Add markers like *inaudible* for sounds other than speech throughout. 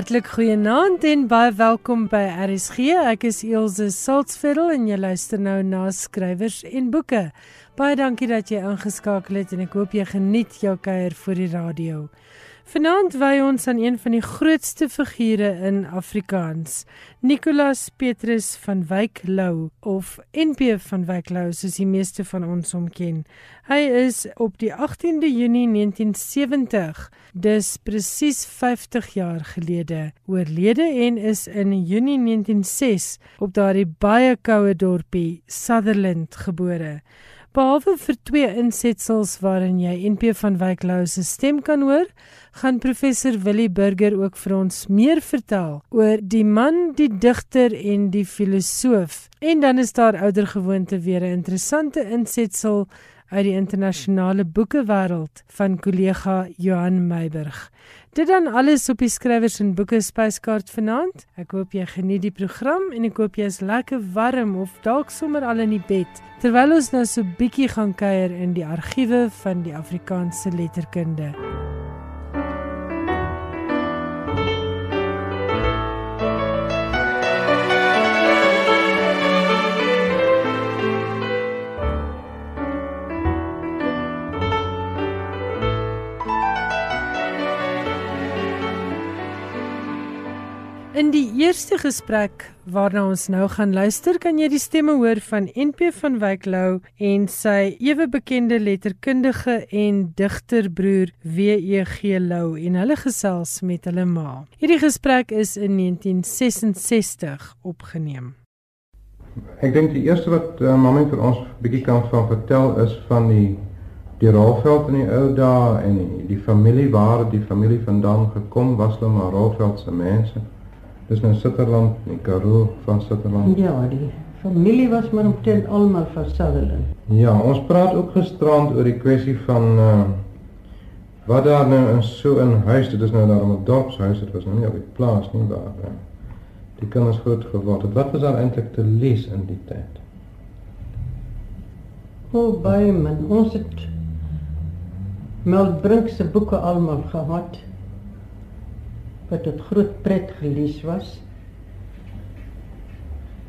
Hartlik goeienaand en baie welkom by RSG. Ek is Elsje Saltzveld en jy luister nou na skrywers en boeke. Baie dankie dat jy ingeskakel het en ek hoop jy geniet jou kuier voor die radio. Vanaand wy ons aan een van die grootste figure in Afrikaans, Nicolaas Petrus van Wyk Lou of NP van Wyk Lou soos die meeste van ons hom ken. Hy is op die 18de Junie 1970, dis presies 50 jaar gelede, oorlede en is in Junie 1906 op daardie baie koue dorpie Sutherland gebore. Behalwe vir twee insetsels waarin jy NP van Wyk Lou se stem kan hoor, gaan professor Willie Burger ook vir ons meer vertel oor die man, die digter en die filosoof. En dan is daar oudergewoonte weer 'n interessante insetsel uit die internasionale boekewêreld van kollega Johan Meiburg. Dit dan alles op die skrywers en boeke spyskaart vanaand. Ek hoop jy geniet die program en ek hoop jy is lekker warm of dalk sommer al in die bed terwyl ons nou so bietjie gaan kuier in die argiewe van die Afrikaanse letterkunde. In die eerste gesprek waarna ons nou gaan luister, kan jy die stemme hoor van NP van Wyk Lou en sy ewe bekende letterkundige en digterbroer WEG Lou en hulle gesels met hulle ma. Hierdie gesprek is in 1966 opgeneem. Ek dink die eerste wat uh, mamma vir ons bietjie kan van vertel is van die die Rolveld in die ou dae en die, die familie waar die familie vandaan gekom was, hulle maar Rolveld se mense. Dis nou Sutherland, die Karoo van Sutherland. Ja, die familie was maar omtrent almal van Sutherland. Ja, ons praat ook gisterand oor die kwessie van uh wat daar nou in so 'n huis, dit is nou daar 'n dorpshuis, dit was nou nie op die plaas nie, maar uh, die kinders groot geword het. Wat was daar eintlik te lees in die tyd? O, oh, baie man, ons het Melbrink se boeke almal gehad wat tot groot pret gelees was.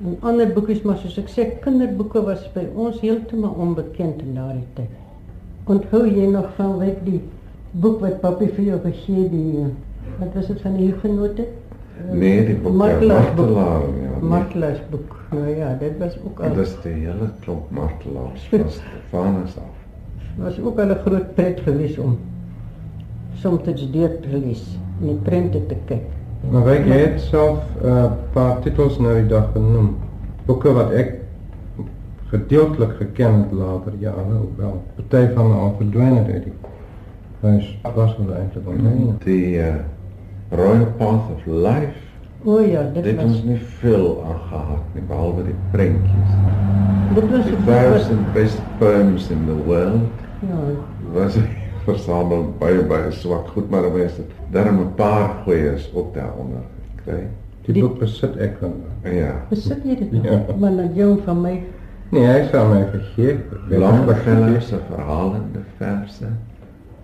En ander boekies maar soos ek sê kinderboeke was by ons heeltemal onbekend in daardie tyd. Onthou jy nog van wat die boek wat papi vir jou gegee die wat was dit van die Hugenote? Nee, die boek Martelaar boek. Martelaar, ja. nee. Martelaars boek. Nou ja, dit was ook al Dit is die hele klomp martelaars van Stefanus af. was ook al 'n groot pret geweest om soms deur te lees en die prente te kyk. Maar weet jy het self 'n uh, paar titels nou die dag genoem. Boeke wat ek gedeeltelik geken het later jare ook wel. Party van hulle al verdwyn het uit die huis. Was hulle eintlik onthou? Die uh, Royal Path of Life. O ja, dit Dit was ons nie veel aan gehad nie behalwe die prentjies. dit was The die first and best poems in the world ja, was versamel baie baie swak goed maar mense darm 'n paar goeies ook daaronder gekry. Die, Die- boek besit ek dan. Ja. besit jy dit? Ja. Maar dan jong van my Nee, hy sou my gegee. Longfellow se verhalende verse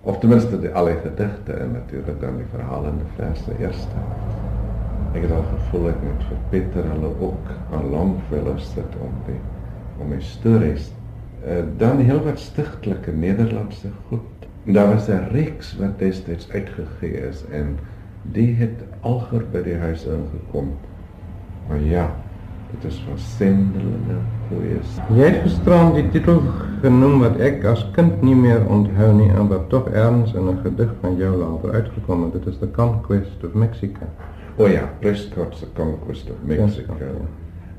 of ten minste die alle gedigte en natuurlik dan die verhalende verse eerste. Ek het al gevoel ek moet vir Pieter hulle ook aan Longfellow sit om die om die stories. Uh, dan heel wat stigtelike Nederlandse goed. En daar was 'n reeks wat destyds uitgegee is en die het alger by die huis ingekom. Maar ja, dit is van sendelinge goeies. Jy het gisterand die titel genoem wat ek as kind nie meer onthou nie en wat tog erns in 'n gedig van jou later uitgekom het. Dit is The Conquest of Mexico. O oh ja, Prescott's The Conquest of Mexico. Ja.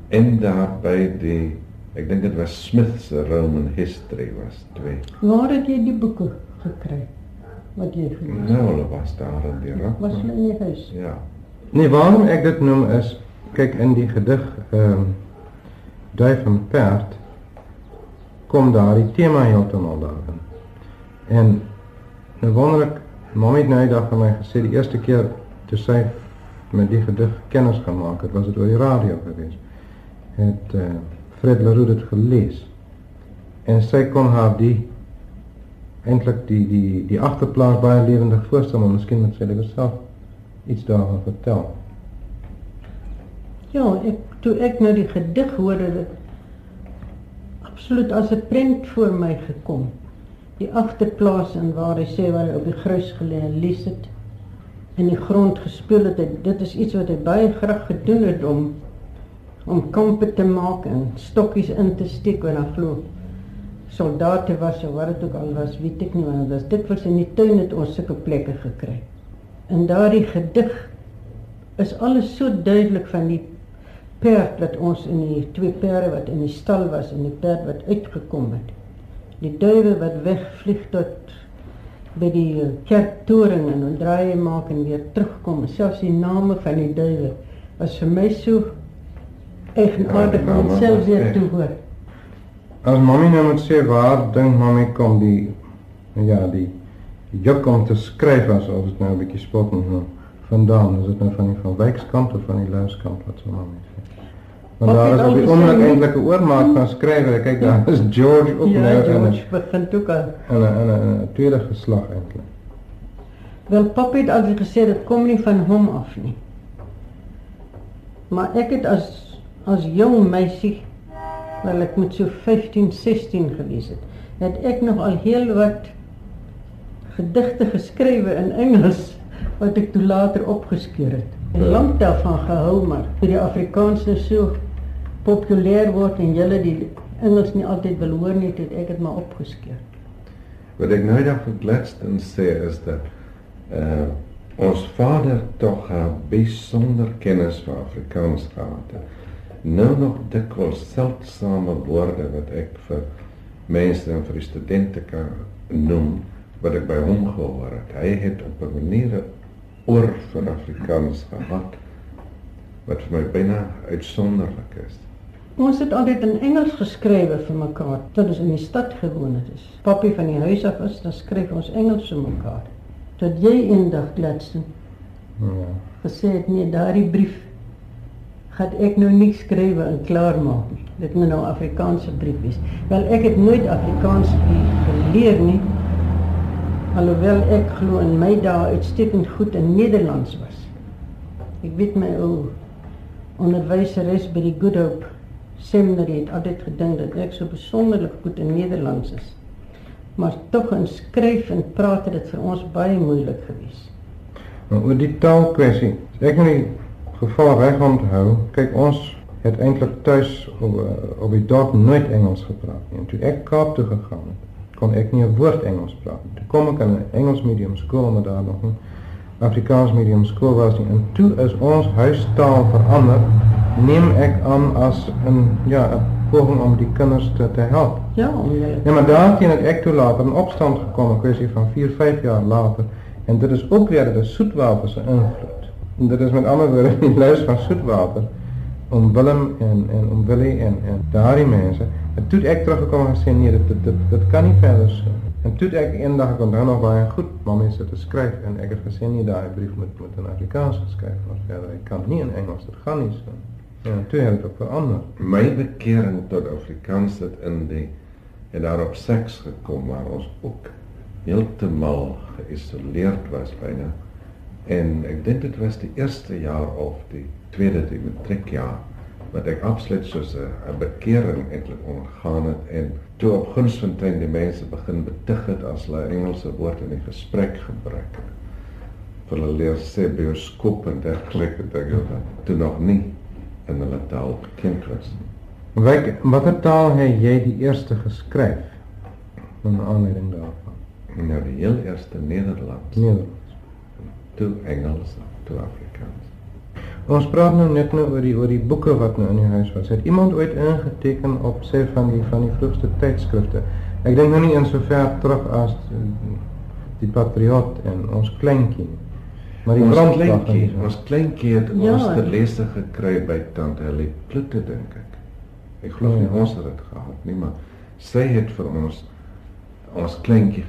En daarbij die, ik denk het was Smith se Roman History was twee. waar het jy die boeke gekry? Wat jy gelees? Nou, was daar in die rak. Was in die huis? Ja. Nee, waarom ek dit noem is kyk in die gedig ehm um, Duif en Perd kom daar die tema heeltemal daarin. En nou wonder ek Mommy het nou die dag van my gesê die eerste keer toe sy met die gedig kennis gemaak het, was dit oor die radio geweest. Het uh, Fred Leroux dit gelees. En sy kon haar die eintlik die die die agterplaas baie lewendig voorstel, maar miskien moet sy dit self iets daarvan vertel? Ja, ek toe ek nou die gedig hoorde dit absoluut as 'n prent voor my gekom. Die agterplaas en waar hy sê waar hy op die grus gelê en lees het in die grond gespeel het. Dit is iets wat hy baie graag gedoen het om om kampe te maak en stokkies in te steek en dan glo soldate was of wat dit ook al was, weet ek nie want dit dit was in die tuin het ons sulke plekke gekry. In daardie gedig is alles so duidelik van die perd wat ons in die twee perde wat in die stal was en die perd wat uitgekom het. Die duwe wat wegvlieg tot by die kerktoring en dan draai maak en weer terugkom. Selfs die name van die duwe was vir my so eigenaardig om self weer te hoor. As mami nou moet sê waar dink mami kom die ja, die juk om te skryf as of dit nou 'n bietjie spot moet nou vandaan, is dit nou van die van Wykskant of van die Louskant wat sou mami sê? Want daar is op die oomblik eintlik 'n oormaak van skrywer. Kyk daar is George ook ja, nou in George begin ook al. in 'n 'n tweede geslag eintlik. Wel pap het altyd gesê dit kom nie van hom af nie. Maar ek het as as jong meisie wel ek moet so 15, 16 gewees het, het ek nog al heel wat gedigte geskrywe in Engels wat ek toe later opgeskeur het. Ek het lank daarvan gehou maar toe die Afrikaans nou so populêr word en julle die Engels nie altyd wil hoor nie, het ek dit maar opgeskeur. Wat ek nou dag vergletst en sê is dat uh ons vader tog 'n besonder kennis van Afrikaans gehad het. Nou nog dikwels seldsame woorde wat ek vir mense en vir die studente kan noem wat ek by hom gehoor het. Hy het op 'n manier oor vir Afrikaans gehad wat vir my byna uitsonderlik is. Ons het altyd in Engels geskrywe vir mekaar tot ons in die stad gewoon het. Is. Papi van die huis af is, dan skryf ons Engels vir mekaar. Tot jy eendag Gladstone Ja. gesê het nee, daardie brief gaan ek nou nie skryf en klaar maak nie. Dit moet nou Afrikaanse brief wees. Wel ek het nooit Afrikaans geleer nie. Alhoewel ek glo in my dae uitstekend goed in Nederlands was. Ek weet my ou onderwyseres by die Good Hope seminary het altyd gedink dat ek so besonderlik goed in Nederlands is. Maar tog in skryf en praat het dit vir ons baie moeilik gewees. Maar oor die taalkwessie, ek die geval reg onthou, kyk ons het eintlik tuis op, eh, op die dorp nooit Engels gepraat nie. En toe ek Kaap toe gegaan het, kon ek nie 'n woord Engels praat nie. Toe kom ek in 'n Engels medium skool maar daar nog 'n Afrikaans medium skool was nie. En toe is ons huistaal verander, neem ek aan as 'n ja, 'n poging om die kinders te, te help. Ja, julle Ja, maar daarteen het ek toe later in opstand gekom, 'n kwessie van 4, 5 jaar later. En dit is ook weer dit is se invloed. En dit is met ander woorde die lys van soetwater om Willem en en om Willie en en daardie mense. En toe het ek teruggekom en gesê nee, dit dit dit, dit kan nie verder so. En toe het ek eendag ek onthou nog baie goed, mamma sit te skryf en ek het gesê nee, daai brief moet met in Afrikaans geskryf word verder. Ek kan nie in Engels, dit gaan nie so. Ja, toe het dit verander. My bekering tot Afrikaans het in die het daarop seks gekom waar ons ook heeltemal geïsoleerd was byna. En ek dink dit was die eerste jaar of die tweede die matriekjaar wat ek absoluut soos 'n 'n bekering eintlik ondergaan het en toe op Gunsfontein die mense begin betig het as hulle Engelse woorde in die gesprek gebruik het. Vir hulle leer sê bioskoop en dergelike dinge wat toe nog nie in hulle taal bekend was. Wyk, watter taal het jy die eerste geskryf? In aanleiding daarvan. Nou die heel eerste Nederlands, Nederlands. Toe Engels, toe Afrikaans. Ons praat nou net nou oor die oor die boeke wat nou in die huis was. Het iemand ooit ingeteken op sê van die van die vroegste tydskrifte? Ek dink nou nie eens so ver terug as eh, die Patriot en ons kleintjie. Maar die Ons brandslag kleintjie, en die- ons kleintjie het Ja. ons te lese gekry by tante Helly Plutte dink ek. Ek glo nie Ja. ons het dit gehad nie, maar sy het vir ons ons kleintjie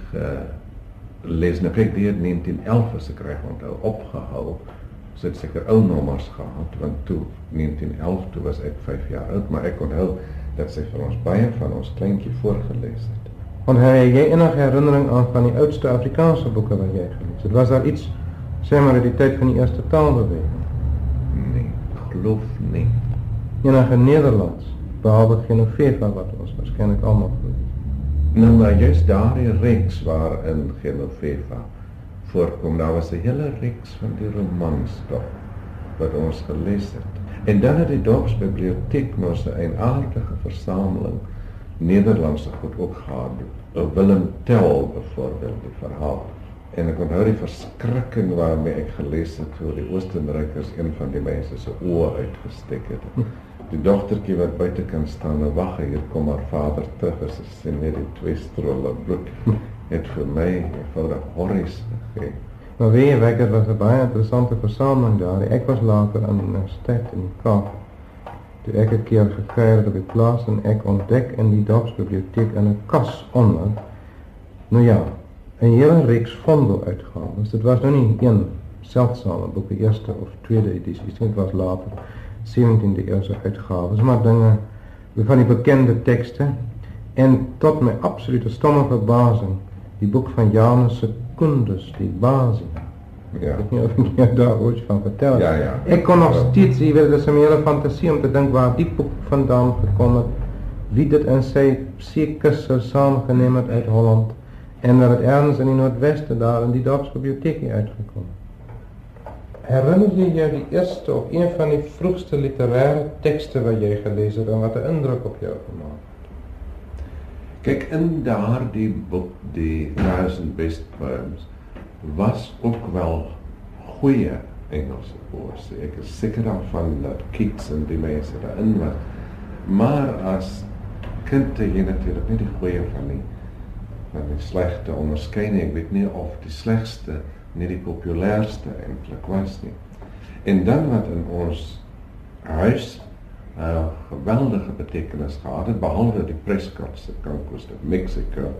gelees. Nou kyk die het 1911 as ek reg onthou opgehou. Sy het seker ou nommers gehad want toe 1911 toe was ek 5 jaar oud, maar ek onthou dat sy vir ons baie van ons kleintjie voorgeles het. Onthou jy enige herinnering aan van die oudste Afrikaanse boeke wat jy gelees het? Was daar iets Sê maar uit die tyd van die eerste taalbeweging. Nee, geloof nie. Enige Nederlands behalwe Genoveva wat ons waarskynlik almal. Nou maar juist daardie reeks waarin Genoveva voorkom, daar was 'n hele reeks van die romans tog wat ons gelees het. En dan het die dorpsbiblioteek mos 'n eienaardige versameling Nederlandse goed ook gehad. Willem Tell byvoorbeeld die verhaal. En ek onthou die verskrikking waarmee ek gelees het hoe die Oostenrykers een van die mense se oë uitgesteek het. Die dogtertjie wat buite kan staan en wag, hier kom haar vader terug as sy sien net die twee strolle bloed. Het vir my eenvoudig horries gegee. Maar weet je, Wekker was een baie interessante verzameling daar. Ik was later aan de universiteit in Kaap. Toen ik een keer gekeierd op die plaats en ik ontdek in die dorpsbibliotheek een kas onder. Nou ja, een hele reeks fondo uitgehaald. Dus het was nog niet één zeldzame boek, de eerste of tweede editie. Het was later, 17e eeuwse uitgaven. Maar dingen van die bekende teksten. En tot mijn absolute stomme verbazing, die boek van Janus Kundus, die basis. Ja. Ik weet niet of ik je daar ooit van vertel. Ja, ja. Ik kon nog steeds, weet, dat is een hele fantasie om te denken waar die boek vandaan gekomen wie dit en sy zeker zo samengeneem het uit Holland en dat het ergens in die Noordwesten daar in die dorpsbibliotheek uitgekomen. Herinner je je die eerste of een van die vroegste literaire teksten wat jij gelezen hebt en wat een indruk op jou gemaakt? Kyk in daardie boek die Thousand Best Poems was ook wel goeie Engelse poësie. Ek is seker daarvan dat Keats en die mense daarin was. Maar as kind het jy natuurlik nie die goeie van die van die slegte onderskei nie. Ek weet nie of die slegste nie die populairste eintlik was nie. En dan wat in ons huis 'n uh, geweldige betekenis gehad het behalwe die Prescott se Conquest of Mexico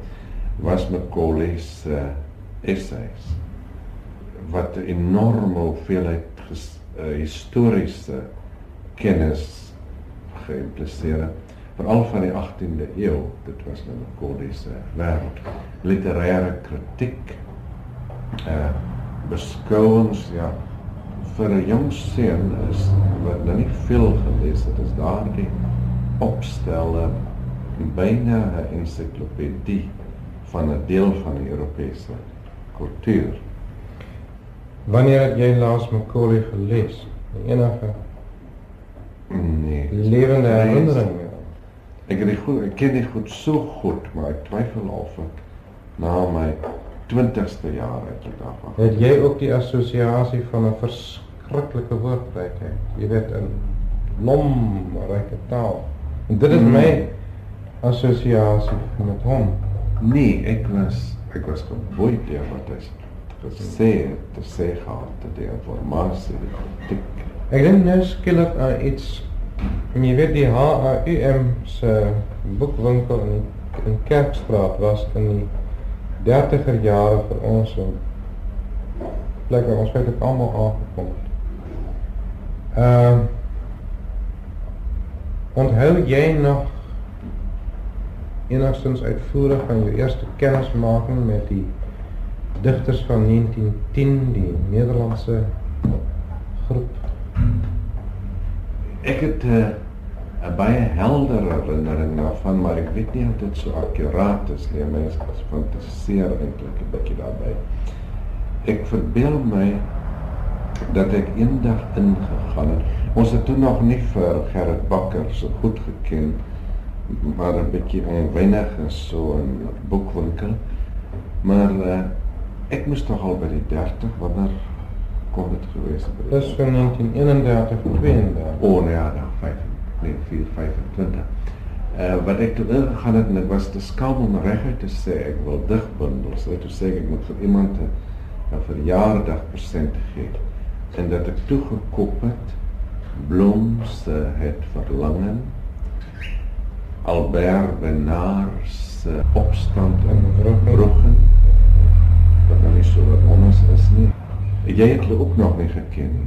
was Macaulay se uh, essays wat 'n enorme hoeveelheid uh, historiese kennis geïmpliseer het veral van die 18de eeu dit was nou Macaulay se wêreld literêre kritiek uh beskouings ja vir 'n jong seun is wat nou nie veel gelees het is daardie opstelle byna 'n ensiklopedie van 'n deel van die Europese kultuur. Wanneer het jy laas Macaulay gelees? Enige Nee, lewende herinnering meer? Ek het die goed, ek ken die goed so goed, maar ek twyfel of ek na my 20ste jaar eintlik daarvan. Het jy ook die assosiasie van 'n verskriklike woordrykheid? Jy weet 'n lomryke taal. En dit is Hmm. my assosiasie met hom. Nee, ek was ek was geboeid deur wat hy gesê het, te sê gehad, te die informasie, die Ek dink nou skielik aan iets en jy weet die HAUM se boekwinkel in in Kerkstraat was in die 30er jare vir ons so plek waar ons feitelik almal aangekom het. Ehm uh, onthou jy nog enigstens uitvoerig van jou eerste kennismaking met die digters van 1910, die Nederlandse groep Ek het 'n uh, een baie heldere herinnering daarvan, maar ik weet niet of dit zo accuraat is nie. is fantaseer eintlik een beetje daarbij. Ik verbeel mij dat ik eendag ingegaan het. Ons het toen nog niet voor Gerrit Bakker zo goed gekend, maar een beetje onwennig en zo een boekwinkel. Maar eh, ik moest toch al bij die 30 wanneer kon het geweest Dus van 1931 32. Oh nee, ja, nou, dan 35. Nee, 425. Uh, eh, wat ik toen gegaan heb, en ik was dus kalm om rechter te zeggen, ik wil dichtbundels. Hè. Toen zei ik, ik moet voor iemand een, een verjaardag present geven. En dat ik toegekoppeld Bloems Het Verlangen, Albert Benaars Opstand en roggen, dat dan niet zo wat nou anders is, niet. Jy het ook nog niet gekend.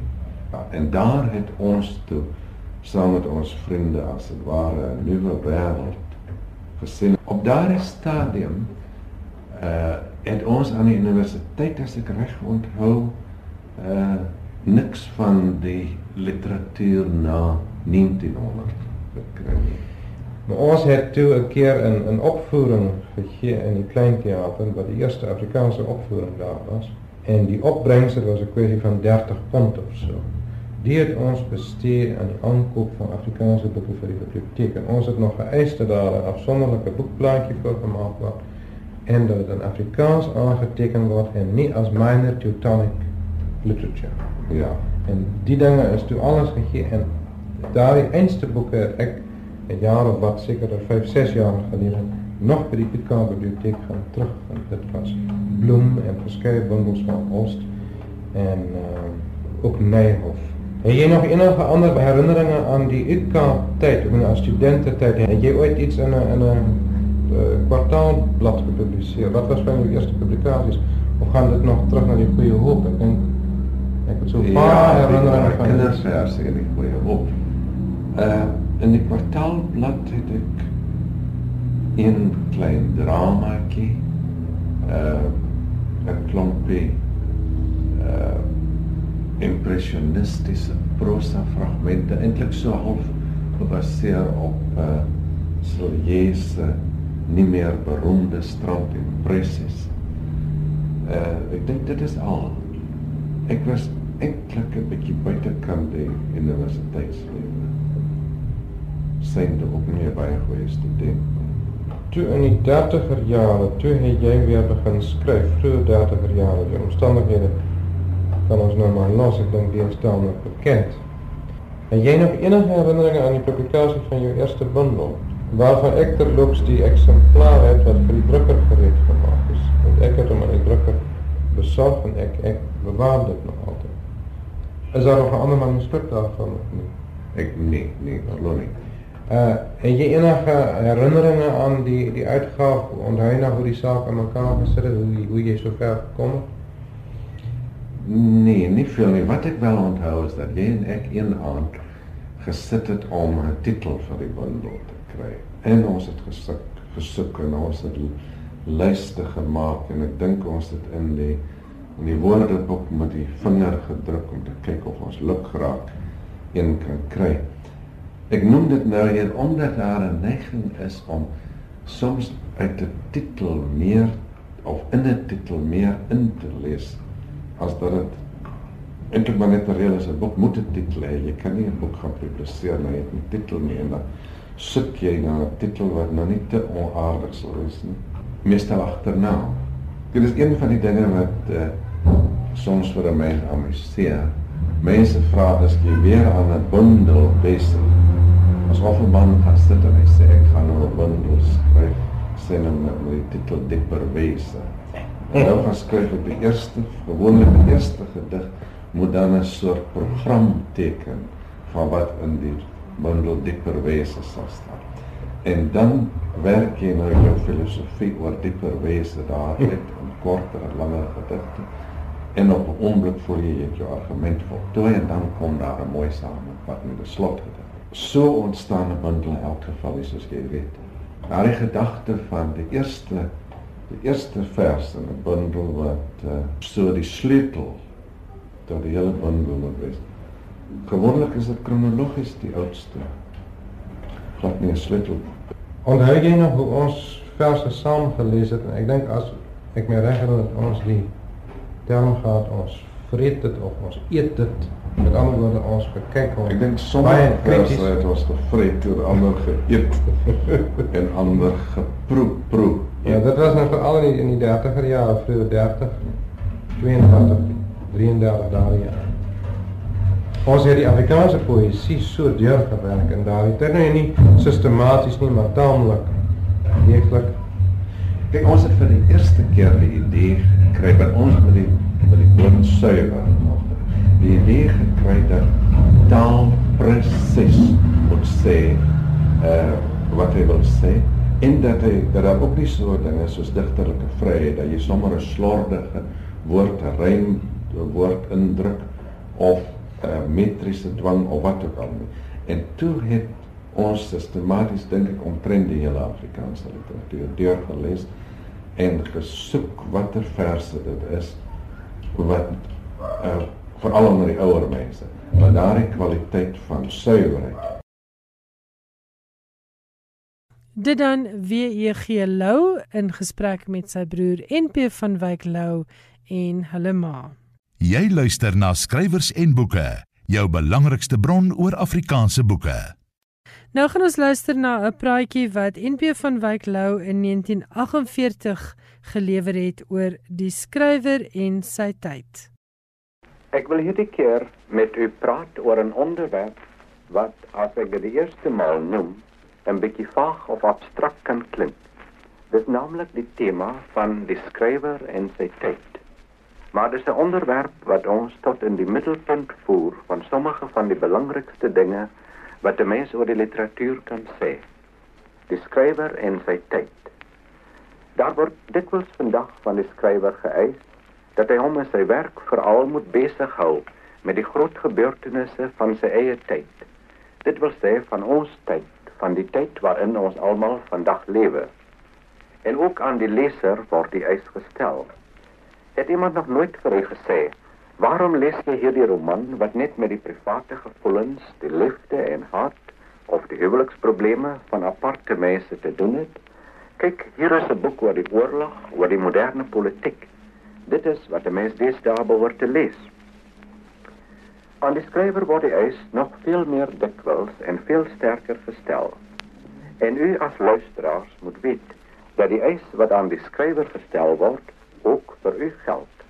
en daar het ons toe saam met ons vriende as dit ware 'n nuwe wêreld gesien. Op daardie stadium uh het ons aan die universiteit as ek reg onthou uh niks van die literatuur na 1900 gekry nie. Maar ons het toe 'n keer in 'n opvoering gegee in die klein teater wat die eerste Afrikaanse opvoering daar was en die opbrengsel was 'n kwessie van 30 pond of so. Die het ons bestee aan die aankoop van Afrikaanse boeke vir die biblioteek en ons het nog geëis dat daar 'n afsonderlike boekplaatjie vir gemaak word en dat dit in Afrikaans aangeteken word en nie as minor Teutonic literature. Ja. En die dinge is toe alles gegee en daai einste boeke het ek 'n jaar of wat seker 5, 6 jaar gelede nog by die PK biblioteek gaan terugvind. Dit was Bloem en verskeie bundels van Oost en uh, ook Neyhoff. Het jy nog enige ander herinneringe aan die UK tyd, of as studente-tyd? Het jy ooit iets in 'n in 'n uh, kwartaalblad gepubliseer? Wat was van jou eerste publikasies? Of gaan dit nog terug na die goeie hoop? Ek dink ek het so 'n paar ja, herinneringe van kindersverse in die goeie hoop. Uh in die kwartaalblad het ek een klein dramaatjie uh 'n klompie uh impressionistiese prosa fragmente eintlik so half gebaseer op uh Silje se nie meer beroemde strandimpressies. Uh ek dink dit is al. Ek was eintlik 'n bietjie buitekant die universiteitslewe. Synde ook nie baie goeie student. Toe in die 30er jare, toe het jy weer begin skryf, vroeë 30er jare, die omstandighede kan ons nou maar los, ek dink die is tamelik bekend. Het jy nog enige herinneringe aan die publikasie van jou eerste bundel, waarvan ek terloops die eksemplaar het wat vir die drukker gereed gemaak is, want ek het hom aan die drukker besorg en ek, ek bewaar dit nog altyd. Is daar nog 'n ander manuskrip daarvan of nie? Ek nee, nee, glo nie. Uh, het jy enige herinneringe aan die die uitgaaf? Onthou jy nog hoe die saak aan mekaar gesit het, hoe hoe jy so ver gekom het? Nee, nie veel nie. Wat ek wel onthou is dat jy en ek een aand gesit het om 'n titel vir die bundel te kry. En ons het gesoek, gesoek en ons het lyste gemaak en ek dink ons het in die in die woordeboek met die vinger gedruk om te kyk of ons luk geraak een kan kry. Ek noem dit nou hier omdat daar 'n neiging is om soms uit 'n titel meer of in 'n titel meer in te lees as dat dit eintlik maar net 'n reël is 'n boek moet 'n titel hê. Jy kan nie 'n boek gaan publiseer nou het 'n titel nie en dan soek jy na 'n titel wat nou nie te onaardig sal wees nie. Meestal agterna. Dit is een van die dinge wat uh, soms vir 'n mens amuseer. Mense vra as jy weer aan 'n bundel besig. Asof 'n man gaan sit en hy sê ek gaan nou 'n bundel skryf, sê nou met die titel dieper wese. Nou gaan skryf ek die eerste, gewoonlik die eerste gedig moet dan 'n soort program teken van wat in die bundel dieper wese sal staan. En dan werk jy nou jou filosofie oor dieper wese daar uit in korter en langer gedigte. En op 'n oomblik voel jy jy het jou argument voltooi en dan kom daar 'n mooi samevatting met 'n slotgedig. So ontstaan 'n bundel in elk geval, soos jy weet. Daardie gedagte van die eerste die eerste vers in 'n bundel wat uh, so die sleutel tot die hele bundel moet wees. Gewoonlik is dit kronologies die oudste. Glad nie 'n sleutel. Onthou jy nog hoe ons verse saam gelees het en ek dink as ek my reg herinner dat ons die term gehad ons vreet dit of ons eet dit met ander woorde ons gekyk hom Ek dink sommige verse het ons gevreet toe ander geëet *laughs* en ander geproe proe. Ja, dit was nou veral in die, in die 30er jare, vroeë 30, 32, 33 daardie jaar. Ons het die Afrikaanse poësie so deurgewerk en daar het nou nie sistematies nie, maar taamlik deeglik. Kyk, ons het vir die eerste keer die idee gekry dat ons met die met die woord suiwer die idee gekry dat taal presies moet sê uh wat hy wil sê en dat hy dat daar ook nie so dinge soos digterlike vryheid dat jy sommer 'n slordige woord rym woord indruk of 'n uh, metriese dwang of wat ook al nie. En toe het ons sistematies dink ek omtrent die hele Afrikaanse literatuur deurgelees en gesoek watter verse dit is wat uh, veral onder die ouer mense, want daardie kwaliteit van suiwerheid. Dit dan WEG Lou in gesprek met sy broer NP van Wyk Lou en hulle ma. Jy luister na skrywers en boeke, jou belangrikste bron oor Afrikaanse boeke. Nou gaan ons luister na 'n praatjie wat NP van Wyk Lou in 1948 gelewer het oor die skrywer en sy tyd. Ek wil hierdie keer met u praat oor 'n onderwerp wat as ek dit die eerste maal noem, 'n bietjie vaag of abstrakt kan klink. Dis naamlik die tema van die skrywer en sy tyd. Maar dis 'n onderwerp wat ons tot in die middelpunt voer van sommige van die belangrikste dinge wat 'n mens oor die literatuur kan sê. Die skrywer en sy tyd. Daar word dikwels vandag van die skrywer geëis dat hy hom in sy werk veral moet besig hou met die groot gebeurtenisse van sy eie tyd. Dit wil sê van ons tyd, van die tyd waarin ons almal vandag lewe. En ook aan die leser word die eis gestel. Het iemand nog nooit vir u gesê, "Waarom lees jy hierdie roman wat net met die private gevoelens, die liefde en haat of die huweliksprobleme van aparte mense te doen het?" Kyk, hier is 'n boek oor die oorlog, oor die moderne politiek. Dit is wat 'n mens deesdae behoort te lees. Aan die skrywer word die eis nog veel meer dikwels en veel sterker gestel. En u as luisteraars moet weet dat die eis wat aan die skrywer gestel word ook vir u geld.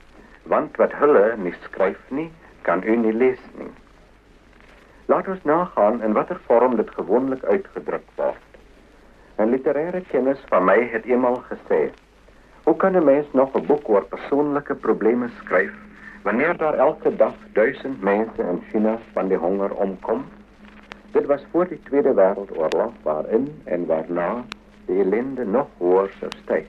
Want wat hulle nie skryf nie, kan u nie lees nie. Laat ons nagaan in watter vorm dit gewoonlik uitgedruk word. 'n Literêre kennis van my het eenmal gesê Hoe kan 'n mens nog 'n boek oor persoonlike probleme skryf wanneer daar elke dag duisend mense in China van die honger omkom? Dit was voor die Tweede Wêreldoorlog waarin en waarna die ellende nog hoër sou styg.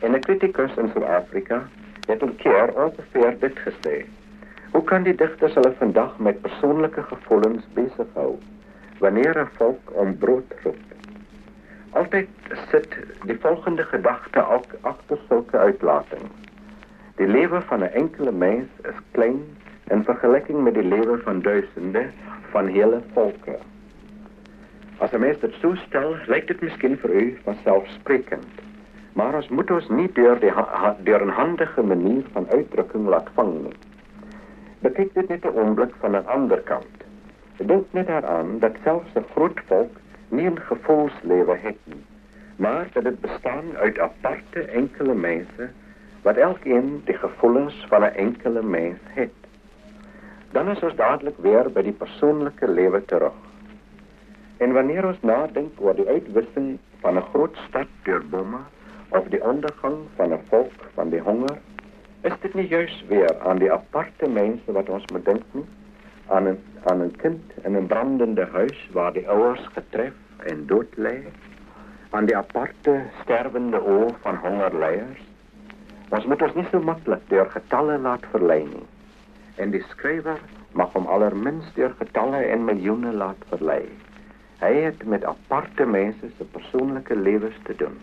En 'n kritikus in Suid-Afrika het 'n keer ongeveer dit gesê. Hoe kan die digters hulle vandag met persoonlike gevoelens besig hou wanneer 'n volk om brood roep? Altyd sit die volgende gedagte agter sulke uitlatings. Die lewe van 'n enkele mens is klein in vergelyking met die lewe van duisende van hele volke. As 'n mens dit so stel, lyk dit miskien vir u vanselfsprekend. Maar ons moet ons nie deur die ha deur 'n handige manier van uitdrukking laat vang nie. Bekyk dit net 'n oomblik van 'n ander kant. Dink net daaraan dat selfs 'n groot volk nie 'n gevoelslewe het nie, maar dat dit bestaan uit aparte enkele mense wat elkeen die gevoelens van 'n enkele mens het. Dan is ons dadelik weer by die persoonlike lewe terug. En wanneer ons nadink oor die uitwissing van 'n groot stad deur bomme of die ondergang van 'n volk van die honger, is dit nie juis weer aan die aparte mense wat ons moet nie, aan 'n aan 'n kind in 'n brandende huis waar die ouers getref en dood lê aan die aparte sterwende oor van hongerleiers. Ons moet ons nie so maklik deur getalle laat verlei nie. En die skrywer mag hom allermins deur getalle en miljoene laat verlei. Hy het met aparte mense se persoonlike lewens te doen.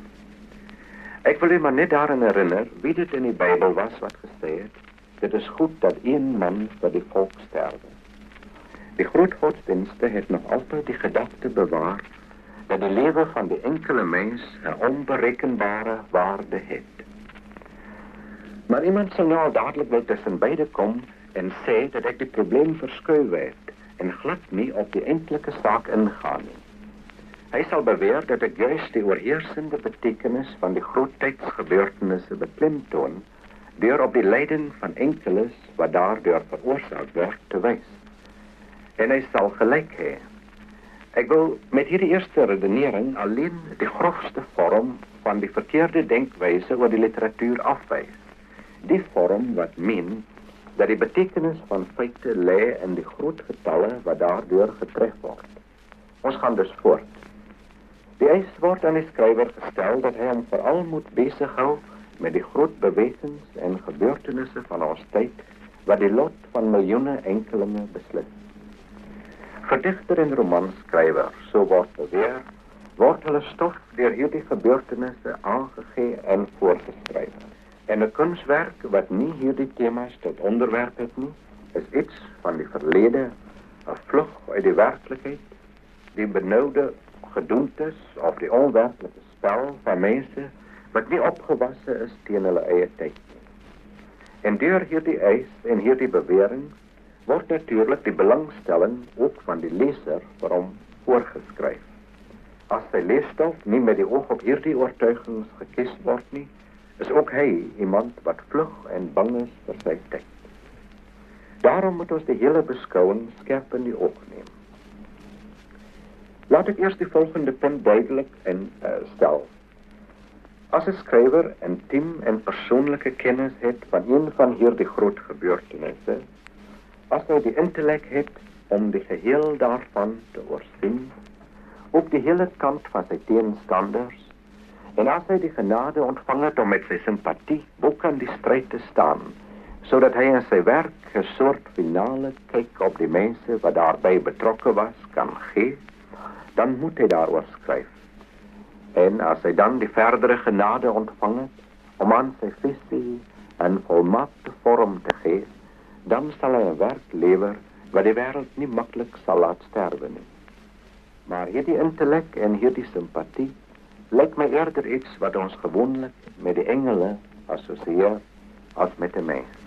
Ek wil net maar net daaraan herinner wie dit in die Bybel was wat gesê het: Dit is goed dat een man vir die volk sterwe. Die groot godsdienste het nog altyd die gedagte bewaar dat die lewe van die enkele mens 'n onberekenbare waarde het. Maar iemand sal nou dadelik wel tussen beide kom en sê dat ek die probleem verskuif het en glad nie op die enkelike saak ingaan nie. Hy sal beweer dat ek juis die oorheersende betekenis van die groot tydsgebeurtenisse beklemtoon deur op die lyding van enkeles wat daardeur veroorsaak word te wys. En hy sal gelyk hê Ek wil met hierdie eerste redenering alleen die grofste vorm van die verkeerde denkwyse oor die literatuur afwys. Die vorm wat min dat die betekenis van feite lê in die groot getalle wat daardeur getref word. Ons gaan dus voort. Die eis word aan die skrywer gestel dat hy hom veral moet besig hou met die groot bewegings en gebeurtenisse van ons tyd wat die lot van miljoene enkelinge beslis. Verdigter en romanskrywer, so word beweer, word hulle stof deur hierdie gebeurtenisse aangegee en voorgeskryf. En 'n kunswerk wat nie hierdie temas tot onderwerp het nie, is iets van die verlede, 'n vlug uit die werklikheid, die benoude gedoentes of die onwerklike spel van mense wat nie opgewasse is hulle eie tyd nie. En deur hierdie eis en hierdie bewering word natuurlik die belangstelling ook van die leser vir hom voorgeskryf. As sy leesstof nie met die oog op hierdie oortuigings gekies word nie, is ook hy iemand wat vlug en bang is vir sy tyd. Daarom moet ons die hele beskouing skerp in die oog neem. Laat ek eers die volgende punt duidelik en uh, stel. As 'n skrywer intiem en persoonlike kennis het van een van hierdie groot gebeurtenisse, as hy die intellek het om die geheel daarvan te oorsien, op die hele kant van sy teenstanders En as hy die genade ontvang het om met sy simpatie ook aan die stryd te staan, sodat hy in sy werk 'n soort finale kyk op die mense wat daarbey betrokke was kan gee, dan moet hy daaroor skryf. En as hy dan die verdere genade ontvang het om aan sy visie 'n volmaakte vorm te gee, dan sal hy 'n werk lewer wat die wêreld nie maklik sal laat sterwe nie. Maar hierdie intellek en hierdie simpatie lyk my eerder iets wat ons gewoonlik met die engele assosieer as met 'n mens.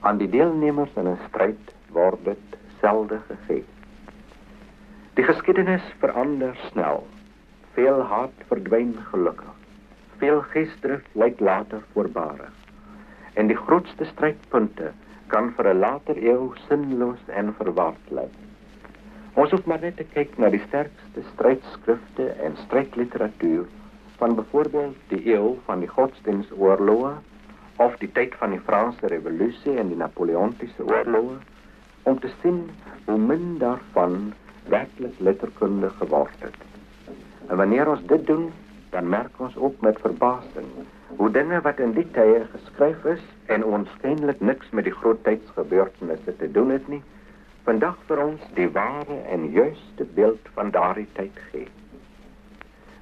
Aan die deelnemers in 'n stryd word dit selde gegee. Die geskiedenis verander snel. Veel haat verdwyn gelukkig. Veel geesdrif lyk later voorbare. En die grootste strydpunte kan vir 'n later eeu sinloos en verward lyk. Ons hoef maar net te kyk na die sterkste stridskrifte en strydliteratuur van byvoorbeeld die eeu van die godsdienstoorloë of die tyd van die Franse revolusie en die Napoleontiese oorloë om te sien hoe min daarvan werklik letterkunde geword het. En wanneer ons dit doen, dan merk ons ook met verbasing hoe dinge wat in die tye geskryf is en ons skynlik niks met die groot tydsgebeurtenisse te doen het nie, vandag vir ons die ware en juiste beeld van daardie tyd gee.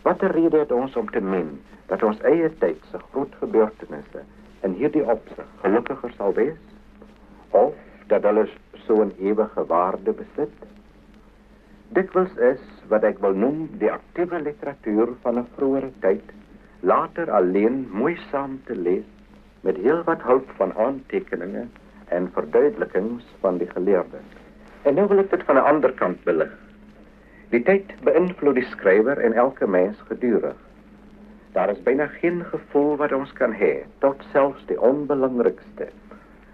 Watter rede het ons om te meen dat ons eie tyd se groot gebeurtenisse in hierdie opsig gelukkiger sal wees of dat hulle so 'n ewige waarde besit? Dikwels is wat ek wil noem die aktiewe literatuur van 'n vroeë tyd later alleen moeisaam te lees met heelwat hulp van aantekeninge en verduidelikings van die geleerdes. En nou wil ek dit van 'n ander kant belig. Die tyd beïnvloed die skrywer en elke mens gedurig. Daar is byna geen gevoel wat ons kan hê tot selfs die onbelangrikste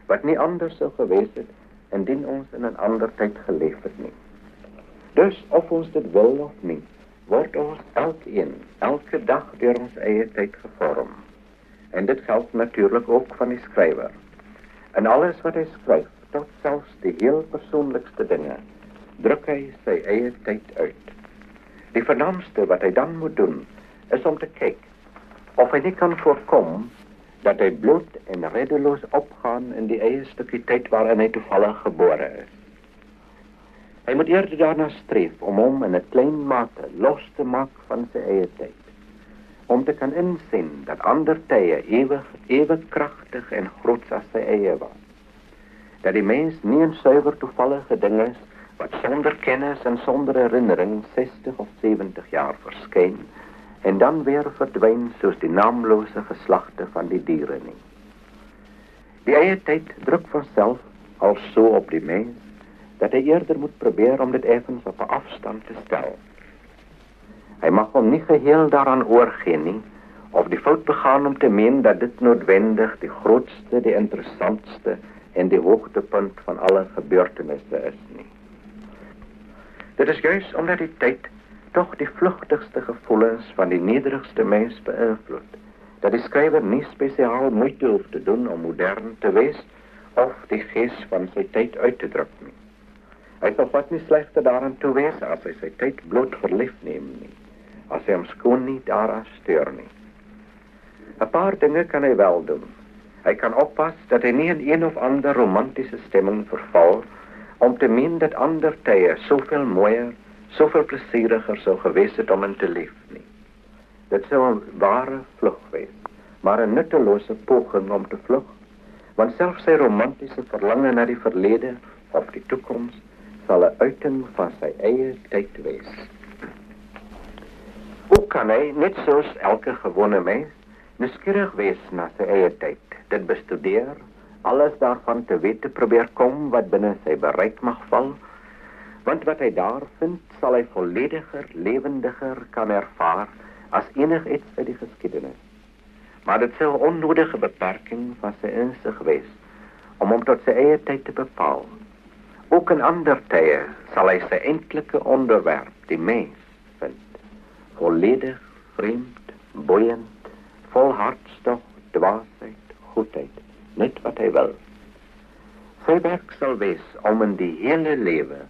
wat nie anders sou gewees het indien ons in 'n ander tyd geleef het nie. Dus of ons dit wil of nie, word ons elkeen elke dag deur ons eie tyd gevorm. En dit geld natuurlik ook van die skrywer. En alles wat hy skryf tot selfs die heel persoonlikste dinge druk hy sy eie tyd uit. Die vernaamste wat hy dan moet doen is om te kyk of hy nie kan voorkom dat hy bloed en redeloos opgaan in die eie stukkie tyd waarin hy toevallig gebore is. Hy moet eerder daarna streef om hom in 'n klein mate los te maak van sy eie tyd. Om te kan insien dat ander tye ewig ewig kragtig en groot as sy eie was dat die mens nie 'n suiwer toevallige ding is wat sonder kennis en sonder herinnering 60 of 70 jaar verskyn en dan weer verdwyn soos die naamlose geslagte van die diere nie. Die eie tyd druk van self al so op die mens dat hy eerder moet probeer om dit effens op 'n afstand te stel. Hy mag hom nie geheel daaraan oorgee nie of die fout begaan om te meen dat dit noodwendig die grootste, die interessantste en die hoogtepunt van alle gebeurtenisse is nie. Dit is juist omdat die tyd tog die vlugtigste gevoelens van die nederigste mens beïnvloed, dat die skrywer nie spesiaal moeite hoef te doen om modern te wees of die gees van sy tyd uit te druk nie. Hy sal pas nie slegter daaraan toe wees as hy sy tyd bloot verlief neem nie, as hy hom skoon nie daaraan steur nie. 'n Paar dinge kan hy wel doen, Hy kan oppas dat hy nie in een of ander romantiese stemming verval om te meen dat ander tye soveel mooier, soveel plesieriger sou gewees het om in te leef nie. Dit sou 'n ware vlug wees, maar 'n nuttelose poging om te vlug Want selfs sy romantiese verlange na die verlede of die toekoms sal 'n uiting van sy eie tyd wees. Hoe kan hy net soos elke gewone mens nuuskierig wees na sy eie tyd, dit bestudeer, alles daarvan te weet probeer kom wat binne sy bereik mag val? Want wat hy daar vind, sal hy vollediger, lewendiger kan ervaar as enigiets uit die geskiedenis. Maar dit sou onnodige beperking van sy insig wees om hom tot sy eie tyd te bepaal. Ook in ander tye sal hy sy enkelike onderwerp, die mens, vind. Volledig, vreemd, boeiend, vol hartstocht, dwaasheid, goedheid, net wat hy wil. Sy werk sal wees om in die hele lewe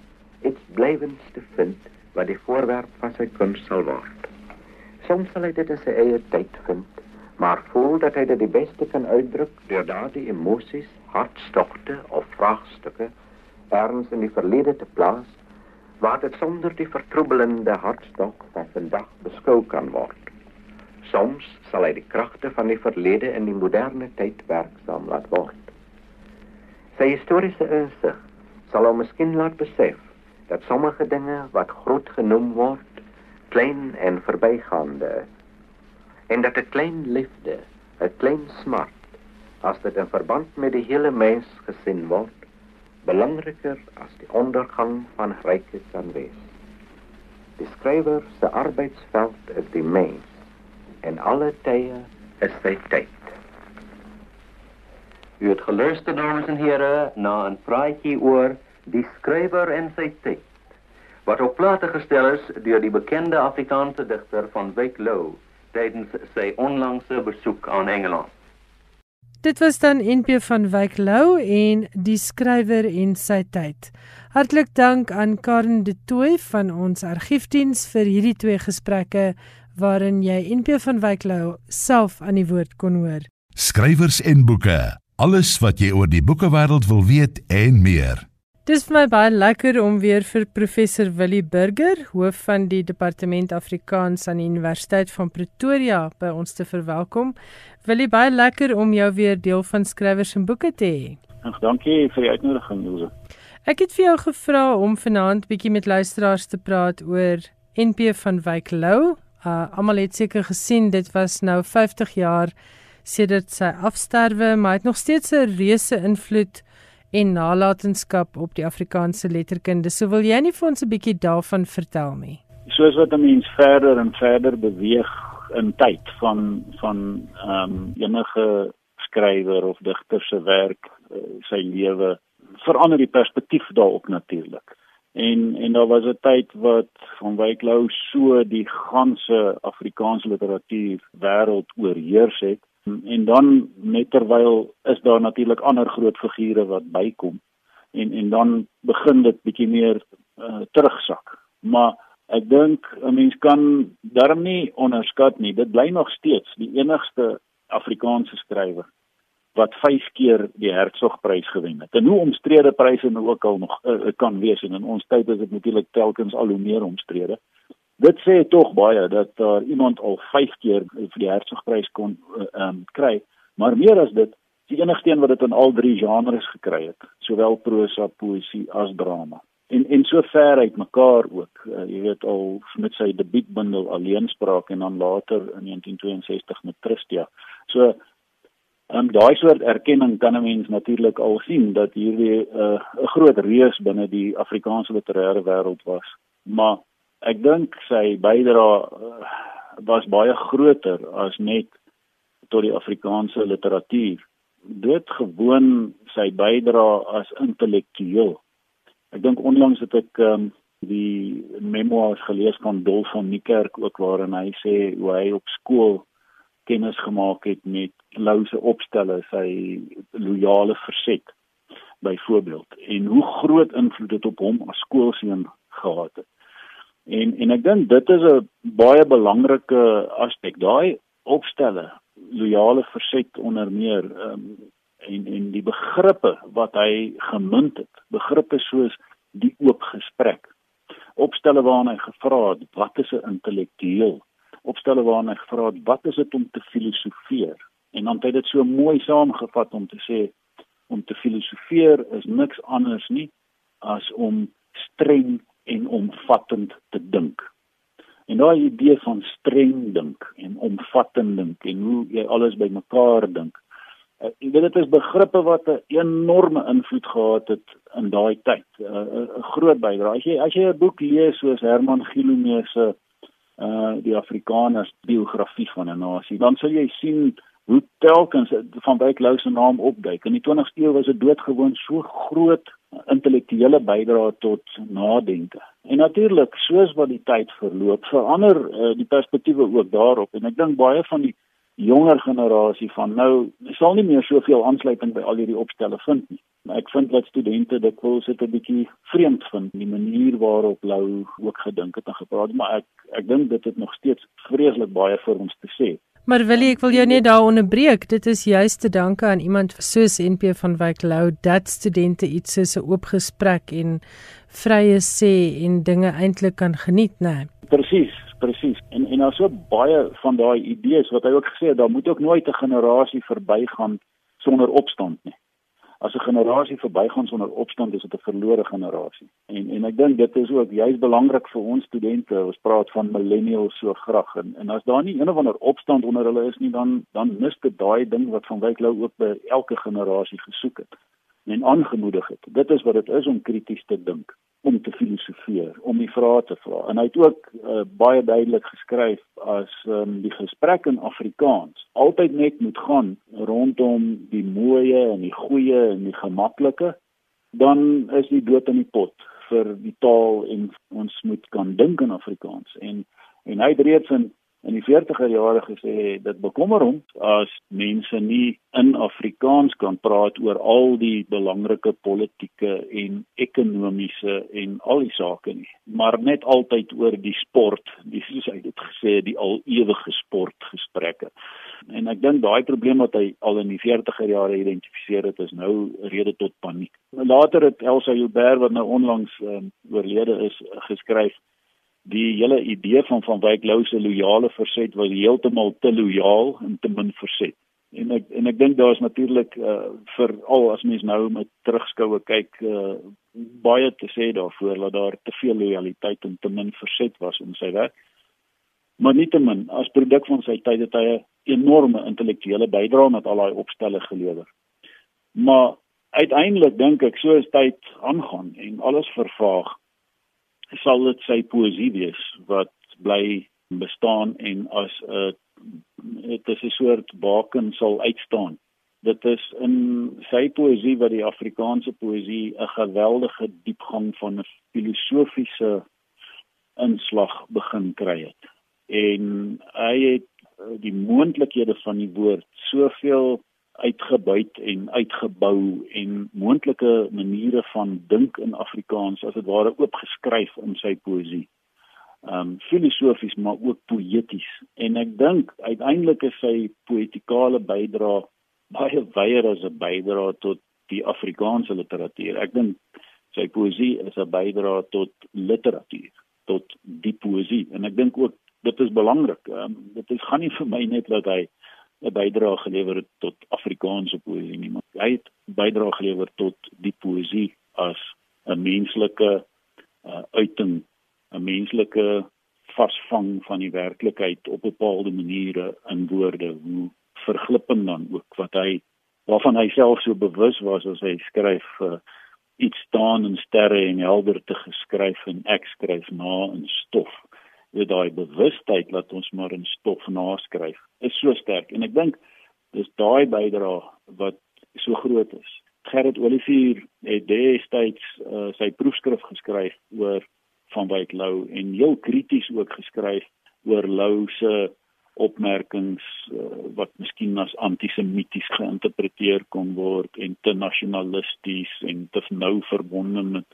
iets blywends te vind wat die voorwerp van sy kuns sal word. Soms sal hy dit in sy eie tyd vind, maar voel dat hy dit die beste kan uitdruk deur daardie emosies, hartstogte of vraagstukke erns in die verlede te plaas waar dit sonder die vertroebelende hartstog van vandag beskou kan word. Soms sal hy die kragte van die verlede in die moderne tyd werksaam laat word. Sy historiese insig sal hom miskien laat besef dat sommige dinge wat groot genoem word klein en verbygaande is. En dat 'n klein liefde, 'n klein smart, as dit in verband met die hele mens gesien word, belangriker as die ondergang van ryke kan wees. Die skrywer se arbeidsveld is die mens en alle tye is sy tyd. U het geluister dames en here na 'n praatjie oor die skrywer en sy tyd wat op plate gestel is deur die bekende Afrikaanse digter van Wyk Lou tydens sy onlangse besoek aan Engeland. Dit was dan NP van Wyk Lou en die skrywer en sy tyd. Hartlik dank aan Karen de Tooy van ons argiefdiens vir hierdie twee gesprekke waarin jy NP van Wyk Lou self aan die woord kon hoor. Skrywers en boeke. Alles wat jy oor die boekewêreld wil weet en meer. Dis vir my baie lekker om weer vir professor Willie Burger, hoof van die Departement Afrikaans aan die Universiteit van Pretoria by ons te verwelkom. Willie, baie lekker om jou weer deel van skrywers en boeke te hê. Ag, dankie vir die uitnodiging, Ilse. Ek het vir jou gevra om vanaand bietjie met luisteraars te praat oor NP van Wyk Lou. Uh almal het seker gesien dit was nou 50 jaar sedert sy afsterwe, maar hy het nog steeds 'n reuse invloed en nalatenskap op die Afrikaanse letterkunde. So wil jy nie vir ons 'n bietjie daarvan vertel nie? Soos wat 'n mens verder en verder beweeg in tyd van van ehm um, enige skrywer of digter se werk, uh, sy lewe verander die perspektief daarop natuurlik. En en daar was 'n tyd wat van Wyk Lou so die ganse Afrikaanse literatuur wêreld oorheers het En dan net terwyl is daar natuurlik ander groot figure wat bykom en en dan begin dit bietjie meer uh, terugsak. Maar ek dink 'n mens kan darm nie onderskat nie. Dit bly nog steeds die enigste Afrikaanse skrywer wat 5 keer die Hertzogprys gewen het. En hoe omstrede pryse nou ook al nog uh, kan wees en in ons tyd is dit natuurlik telkens al hoe meer omstrede. Dit sê tog baie dat daar uh, iemand al 5 keer vir die Hertzogprys kon uh, um, kry, maar meer as dit, die enigste een wat dit in al drie genres gekry het, sowel prosa, poësie as drama. En en so ver uit mekaar ook. Uh, jy weet al met sy debuutbundel Alleenspraak en dan later in 1962 met Tristia. So um, daai soort erkenning kan 'n mens natuurlik al sien dat hierdie 'n uh, groot reus binne die Afrikaanse literêre wêreld was. Maar ek dink sy bydrae uh, was baie groter as net tot die Afrikaanse literatuur. Dit gewoon sy bydrae as intellektueel. Ek dink onlangs het ek um, die memoirs gelees van Dolf van Niekerk ook waarin hy sê hoe hy op skool kennis gemaak het met Lou se opstelle, sy loyale verset byvoorbeeld en hoe groot invloed dit op hom as skoolseun gehad het. En en ek dink dit is 'n baie belangrike aspek. Daai opstelle, loyale verset onder meer um, en en die begrippe wat hy gemunt het. Begrippe soos die oop gesprek. Opstelle waarna hy gevra het wat is 'n intellektueel? Opstelle waarna hy gevra het wat is dit om te filosofeer? En dan het hy dit so mooi saamgevat om te sê Om te filosofeer is niks anders nie as om streng en omvattend te dink. En daai idee van streng dink en omvattend dink en hoe jy alles bymekaar dink. Uh, ek weet dit is begrippe wat 'n enorme invloed gehad het in daai tyd. 'n uh, uh, groot bydrae. As jy as jy 'n boek lees soos Herman Gilomee se uh die Afrikaners biografie van 'n nasie, dan sal jy sien hoe telkens van Wyk Lou se naam opduik. In die 20ste eeu was dit doodgewoon so groot intellektuele bydrae tot nadenke. En natuurlik, soos wat die tyd verloop, verander uh, die perspektiewe ook daarop en ek dink baie van die jonger generasie van nou sal nie meer soveel aansluiting by al hierdie opstelle vind nie. Ek vind dat studente dit wil sit 'n bietjie vreemd vind die manier waarop Lou ook gedink het en gepraat, maar ek ek dink dit het nog steeds vreeslik baie vir ons te sê. Maar wil ek wil jou net daar onderbreek. Dit is juist te danke aan iemand soos NP van Wyk Lou dat studente iets soos 'n oop gesprek en vrye sê en dinge eintlik kan geniet, né? Nee. Presies, presies. En en daar's so baie van daai idees wat hy ook gesê het, daar moet ook nooit 'n generasie verbygaan sonder opstand nie as 'n generasie verbygaan sonder opstand is dit 'n verlore generasie. En en ek dink dit is ook juist belangrik vir ons studente. Ons praat van millennials so graag en en as daar nie een of ander opstand onder hulle is nie, dan dan mis dit daai ding wat van Wyk Lou ook by elke generasie gesoek het en aangemoedig het. Dit is wat dit is om krities te dink om te filosofeer, om die vrae te vra. En hy het ook uh, baie duidelik geskryf as um, die gesprek in Afrikaans altyd net moet gaan rondom die mooie en die goeie en die gemaklike, dan is die dood in die pot vir die taal en ons moet kan dink in Afrikaans. En en hy het reeds in in die 40er jare gesê dit bekommer hom as mense nie in Afrikaans kan praat oor al die belangrike politieke en ekonomiese en al die sake nie maar net altyd oor die sport die soos hy dit gesê die al ewige sportgesprekke. En ek dink daai probleem wat hy al in die 40er jare identifiseer het is nou rede tot paniek. Later het Elsa Joubert wat nou onlangs um, oorlede is geskryf die hele idee van van Wyk Lou se loyale verset was heeltemal te loyaal en te min verset. En ek en ek dink daar is natuurlik uh, vir al as mens nou met terugskoue kyk uh, baie te sê daarvoor dat daar te veel lojaliteit en te min verset was om sy werk. Maar nietemin as produk van sy tyd het hy 'n enorme intellektuele bydrae met al daai opstelle gelewer. Maar uiteindelik dink ek so is tyd aangaan en alles vervaag sal dit sy poesie wees wat bly bestaan en as 'n dit is 'n soort baken sal uitstaan. Dit is in sy poesie wat die Afrikaanse poesie 'n geweldige diepgang van 'n filosofiese inslag begin kry het. En hy het die moontlikhede van die woord soveel uitgebuit en uitgebou en moontlike maniere van dink in Afrikaans as dit ware oopgeskryf in sy poësie. Ehm um, filosofies maar ook poëties en ek dink uiteindelik is sy poetikale bydrae baie wyer as 'n bydrae tot die Afrikaanse literatuur. Ek dink sy poësie is 'n bydrae tot literatuur, tot die poësie en ek dink ook dit is belangrik. Ehm um, dit is gaan nie vir my net dat hy 'n bydrae gelewer het tot Afrikaanse poësie nie, maar hy het bydrae gelewer tot die poësie as 'n menslike uh, uiting, 'n menslike vasvang van die werklikheid op bepaalde maniere in woorde, hoe verglippend dan ook wat hy waarvan hy self so bewus was as hy skryf uh, iets staan in sterre en helder te geskryf en ek skryf na in stof weet daai bewustheid dat ons maar in stof naskryf is so sterk en ek dink dis daai bydrae wat so groot is. Gerrit Olivier het destyds uh, sy proefskrif geskryf oor van Wyk Lou en heel krities ook geskryf oor Lou se opmerkings uh, wat miskien as antisemities geïnterpreteer kon word en te nasionalisties en te nou verbonde met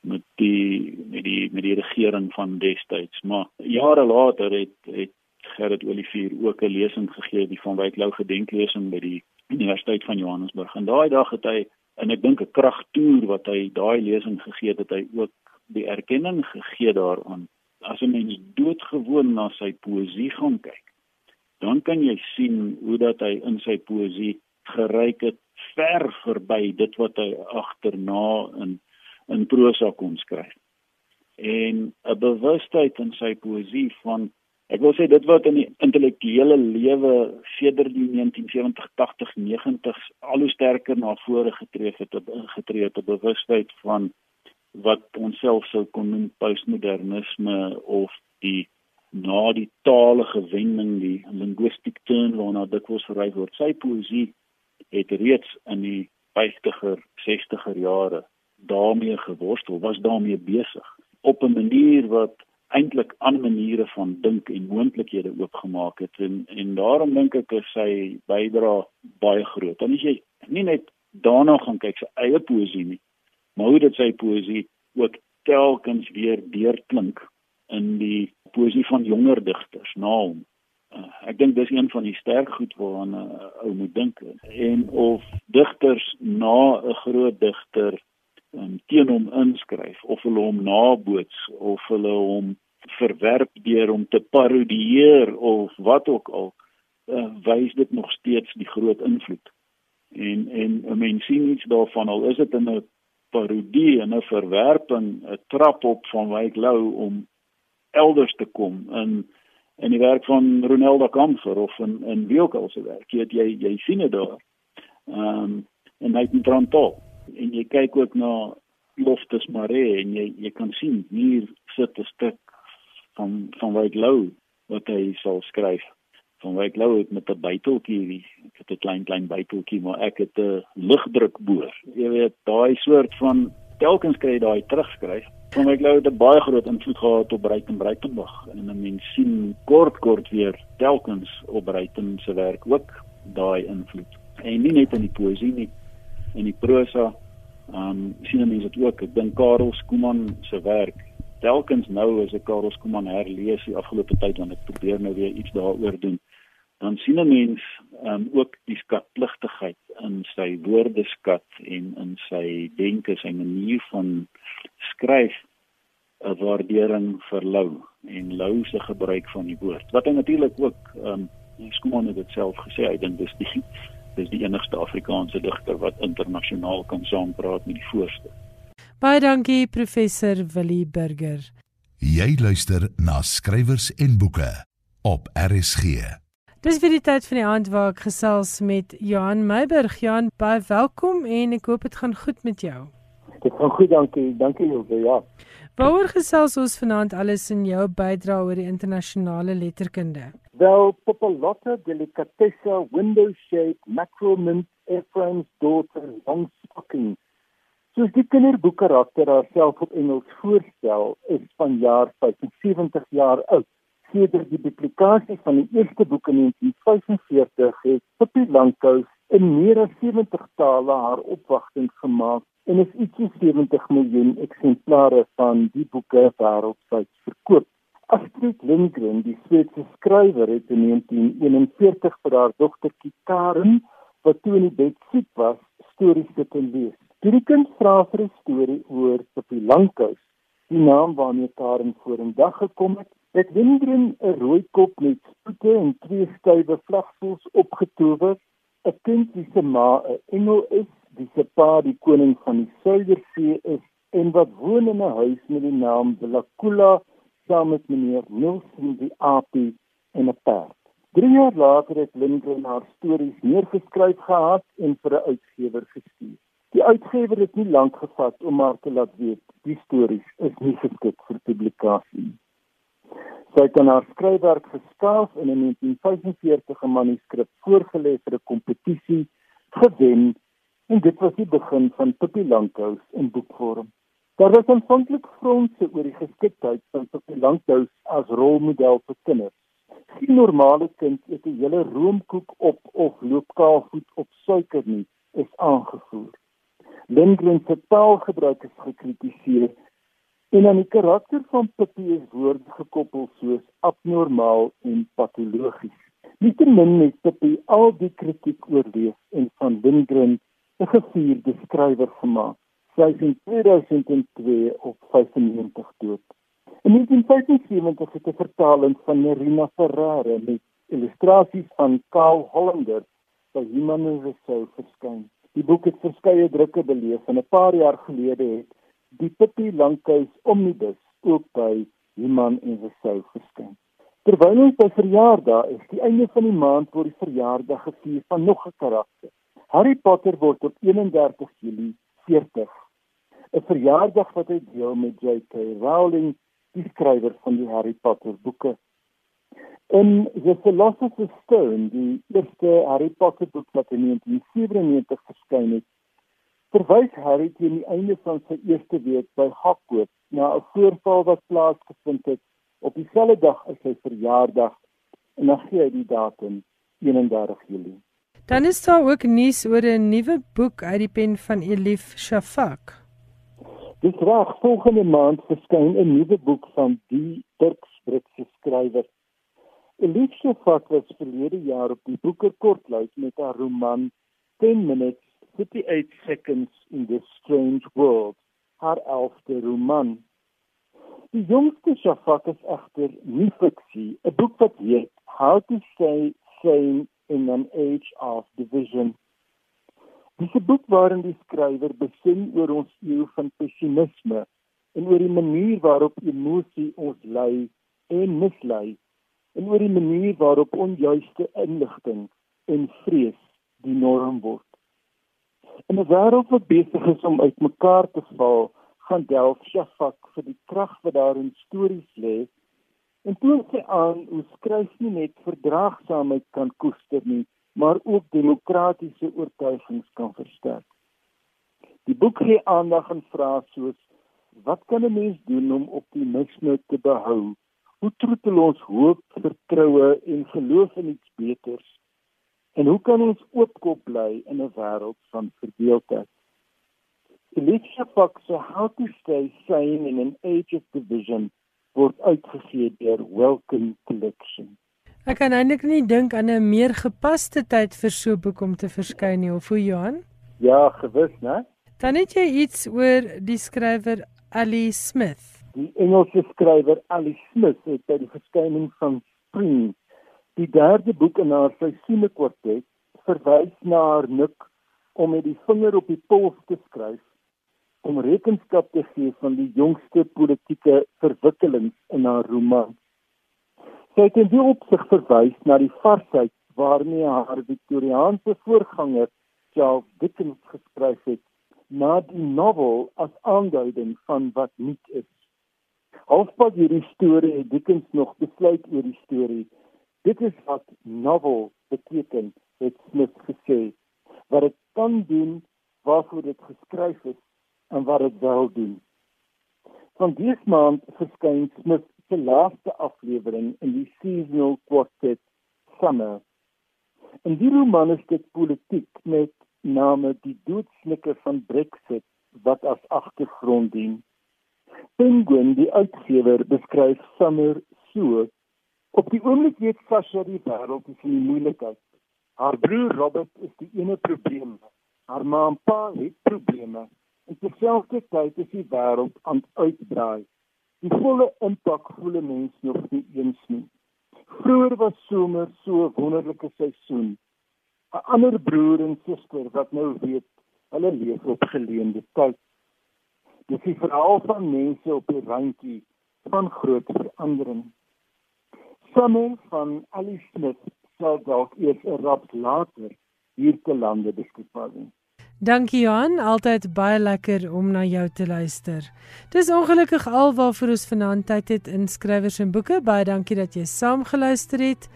met die met die met die regering van destyds maar jare later het het Gerrit Olivier ook 'n lesing gegee die van Wyk Lou gedenklesing by die Universiteit van Johannesburg. En daai dag het hy en ek dink 'n kragtoer wat hy daai lesing gegee het het hy ook die erkenning gegee daaraan. As 'n mens doodgewoon na sy poësie gaan kyk dan kan jy sien hoe dat hy in sy poësie gereik het ver verby dit wat hy agterna in in prosa kon skryf. En 'n bewustheid in sy poësie van Ek wil sê dit wat in die intellektuele lewe sedert die 1970 80 90s al hoe sterker na vore getree het, getree het 'n bewustheid van wat ons self sou kon noem postmodernisme of die na die talige wending die linguistic turn waarna dit was verwys word. Sy poësie het reeds in die 50er, 60er jare daarmee geworstel, was daarmee besig op 'n manier wat eintlik ander maniere van dink en moontlikhede oopgemaak het en en daarom dink ek is sy bydra baie groot. Dan as jy nie net daarna gaan kyk sy eie poësie nie, maar hoe dit sy poësie ook telkens weer deurklink in die poësie van jonger digters na hom. Uh, ek dink dis een van die sterk goed waaraan 'n uh, ou moet dink en of digters na 'n groot digter um, teen hom inskryf of hulle hom naboots of hulle hom verwerp deur om te parodieer of wat ook al uh, wys dit nog steeds die groot invloed. En en 'n mens sien iets daarvan al is dit in 'n parodie en 'n verwerping 'n trap op van Wyk Lou om elders te kom in in die werk van Ronelda Kamfer of in in Wielkel se werk. Jy jy, jy sien dit daar. Ehm um, en hy het 'n trantaal en jy kyk ook na Loftus Mare en jy jy kan sien hier sit 'n stuk van van Wyk Lou wat hy sal skryf. Van Wyk Lou het met 'n byteltjie ek het 'n klein klein byteltjie maar ek het 'n ligdruk boor jy weet daai soort van telkens kry daai terugskryf. Van Wyk Lou het 'n baie groot invloed gehad op Breiten Breitenberg en 'n mens sien kort kort weer telkens op Breiten se werk ook daai invloed. En nie net in die poësie nie en die prosa um sien mense dit ook. Ek dink Karel Skooman se werk telkens nou as ek Karel Skooman herlees die afgelope tyd want ek probeer nou weer iets daaroor doen dan sien 'n mens um ook die skatpligtigheid in sy woordeskat en in sy denke sy manier van skryf waardering vir lou en lou se gebruik van die woord. Wat hy natuurlik ook um Skooman het dit self gesê hy dink dis die dis die enigste Afrikaanse digter wat internasionaal kan saampraat met die voorste. Baie dankie professor Willie Burger. Jy luister na skrywers en boeke op RSG. Dis vir die tyd van die aand waar ek gesels met Johan Meiburg. Johan, baie welkom en ek hoop dit gaan goed met jou. Dit gaan goed, dankie. Dankie Ilse, ja. Waaroor gesels ons vanaand alles in jou bydrae oor die internasionale letterkunde? Wel, Popolotta delicatessa, window shape, macro mint, Ephraim's daughter, long stocking. Soos die kinderboek karakter haarself op Engels voorstel, is van jaar 75 jaar oud. Sedert die publikasie van die eerste boek in 1945 het Pippi Langkous in meer as 70 tale haar opwagting gemaak en is iets soos 70 miljoen eksemplare van die boeke wêreldwyd verkoop. Astrid Lindgren, die Sweedse skrywer, het in 1941 vir haar dogtertjie Karen, wat toe in die bed siek was, stories te lees. Toe die kind vra vir 'n storie oor Pippi Langkous, die naam waarmee Karen vorendag gekom het, het Lindgren 'n rooi kop met spoete en twee stywe vlagvoels opgetower, 'n kind wie se ma 'n engel is wie se pa die koning van die Suidersee is en wat woon in 'n huis met die naam Delacula saam met meneer Nielsen die Apie en 'n perd. 3 jaar later het Lindgren haar stories neergeskryf gehad en vir 'n uitgewer gestuur. Die uitgewer het nie lank gevat om haar te laat weet die stories is nie geskik vir publikasie nie. Sy het aan haar skryfwerk geskaaf en in 1945 'n manuskrip voorgelê vir 'n kompetisie gewen en dit was die begin van Pippi Lankhous in boekvorm. Daar was aanvanklik fronse oor die geskiktheid van Pippi Lankhous as rolmodel vir kinders. Geen normale kind eet 'n hele roomkoek op of loop kaalvoet op suiker nie, is aangevoer. Lindgren se taalgebruik is gekritiseer en aan die karakter van Pippi is woorde gekoppel soos abnormaal en patologies. Nietemin het Pippi al die kritiek oorleef en van Lindgren 'n gevierde skrywer gemaak. Sy is in 2002 op 95 dood. In 1975 het 'n vertaling van Nerina Ferrara met illustrasies van Karl Hollander by en Rousseau verskyn. Die boek het verskeie drukke beleef en 'n paar jaar gelede het die Pippi Lankhuis Omnibus ook by en Rousseau verskyn. Terwyl ons by verjaardag is, die einde van die maand word die verjaardag gevier van nog 'n karakter. Harry Potter word op 31 Julie 40. 'n Verjaardag wat hy deel met J.K. Rowling, die skrywer van die Harry Potter boeke. In The Philosopher's Stone, die eerste Harry Potter boek wat in 1997 verskyn het, verwys Harry teen die einde van sy eerste week by Hogwarts na 'n voorval wat plaasgevind het op dieselfde dag as sy verjaardag en dan gee hy die datum 31 Julie. Dan is daar ook nuus oor 'n nuwe boek uit die pen van Elif Shafak. Dis reg, volgende maand verskyn 'n nuwe boek van die Turks Britse skrywer Elise Fak was verlede jaar op die Booker kortlys met haar roman 10 minutes 58 seconds in this strange world haar 11de roman Die jongste Shafak is egter nie fiksie 'n boek wat heet How to Stay Sane in an Age of Division Dis 'n boek waarin die skrywer besin oor ons eeu van pessimisme en oor die manier waarop emosie ons lei en mislei en oor die manier waarop onjuiste inligting en vrees die norm word. In 'n wêreld wat besig is om uitmekaar te val, gaan Delf Shafak vir die krag wat daarin stories lê en toon sy aan hoe skryf nie net verdraagsaamheid kan koester nie, maar ook demokratiese oortuigings kan versterk. Die boek gee aandag aan vrae soos wat kan 'n mens doen om optimisme te behou? Hoe troetel ons hoop, vertroue en geloof in iets beters? En hoe kan ons oopkop bly in 'n wêreld van verdeeldheid? Felicia Fox se How to Stay Sane in an Age of Division word uitgegee deur Welcome Collection. Ek kan eintlik nie dink aan 'n meer gepaste tyd vir so 'n boek om te verskyn nie, of hoe Johan? Ja, gewis, né? Dan het jy iets oor die skrywer Ali Smith. Die Engelse skrywer Alice Smith het by die verskyning van Spring, die derde boek in haar seisoene kwartet, verwys na haar nik om met die vinger op die pols te skryf om rekenskap te gee van die jongste politieke verwikkelings in haar roman. Sy het in die opsig verwys na die varsheid waarmee haar Victoriaanse voorganger Charles Dickens geskryf het na die novel as aanduiding van wat nie is. Halfpad hierdie storie het Dickens nog besluit oor die storie. Dit is wat novel beteken, het Smith gesê. Wat dit kan doen, waarvoor dit geskryf is en wat dit wil doen. Van dese maand verskyn Smith se laaste aflewering in die seasonal quartet Summer. In die roman is dit politiek met name die doodsnikke van Brexit wat as agtergrond dien. Penguin, die uitgewer, beskryf Summer so: Op die oomblik weet Sasha die wêreld is in die moeilikheid. Haar broer Robert is die ene probleem. Haar ma en pa het probleme. En terselfdertyd is die wêreld aan uitbraai. Die volle impak voel mense nog nie eens nie. Vroeger was somer so 'n wonderlike seisoen. 'n Ander broer en suster wat nou weet, hulle leef op geleende tyd. Dis die verhaal van mense op die randjie van groot verandering. Somme van Alice Smith sal dalk eers 'n rap later hier te lande beskikbaar wees. Dankie Johan, altyd baie lekker om na jou te luister. Dis ongelukkig alwaarvoor ons vanaand tyd het in skrywers en boeke. Baie dankie dat jy saam geluister het.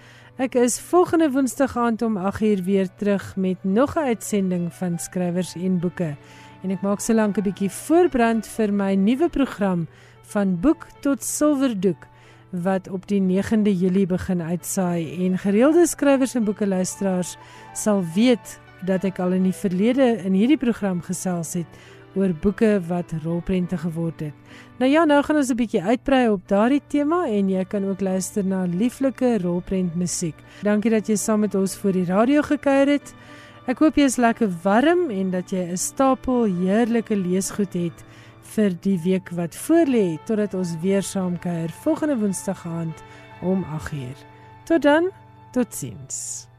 Ek is volgende Woensdag aand om 8uur weer terug met nog 'n uitsending van skrywers en boeke en ek maak so lank 'n bietjie voorbrand vir my nuwe program van boek tot silwerdoek wat op die 9de Julie begin uitsaai en gereelde skrywers en boeke luisteraars sal weet dat ek al in die verlede in hierdie program gesels het oor boeke wat rolprente geword het. Nou ja, nou gaan ons 'n bietjie uitbrei op daardie tema en jy kan ook luister na lieflike rolprent musiek. Dankie dat jy saam met ons voor die radio gekuier het. Ek hoop jy is lekker warm en dat jy 'n stapel heerlike leesgoed het vir die week wat voorlê totdat ons weer saam kuier volgende woensdag aand om 8uur. Tot dan, totsiens.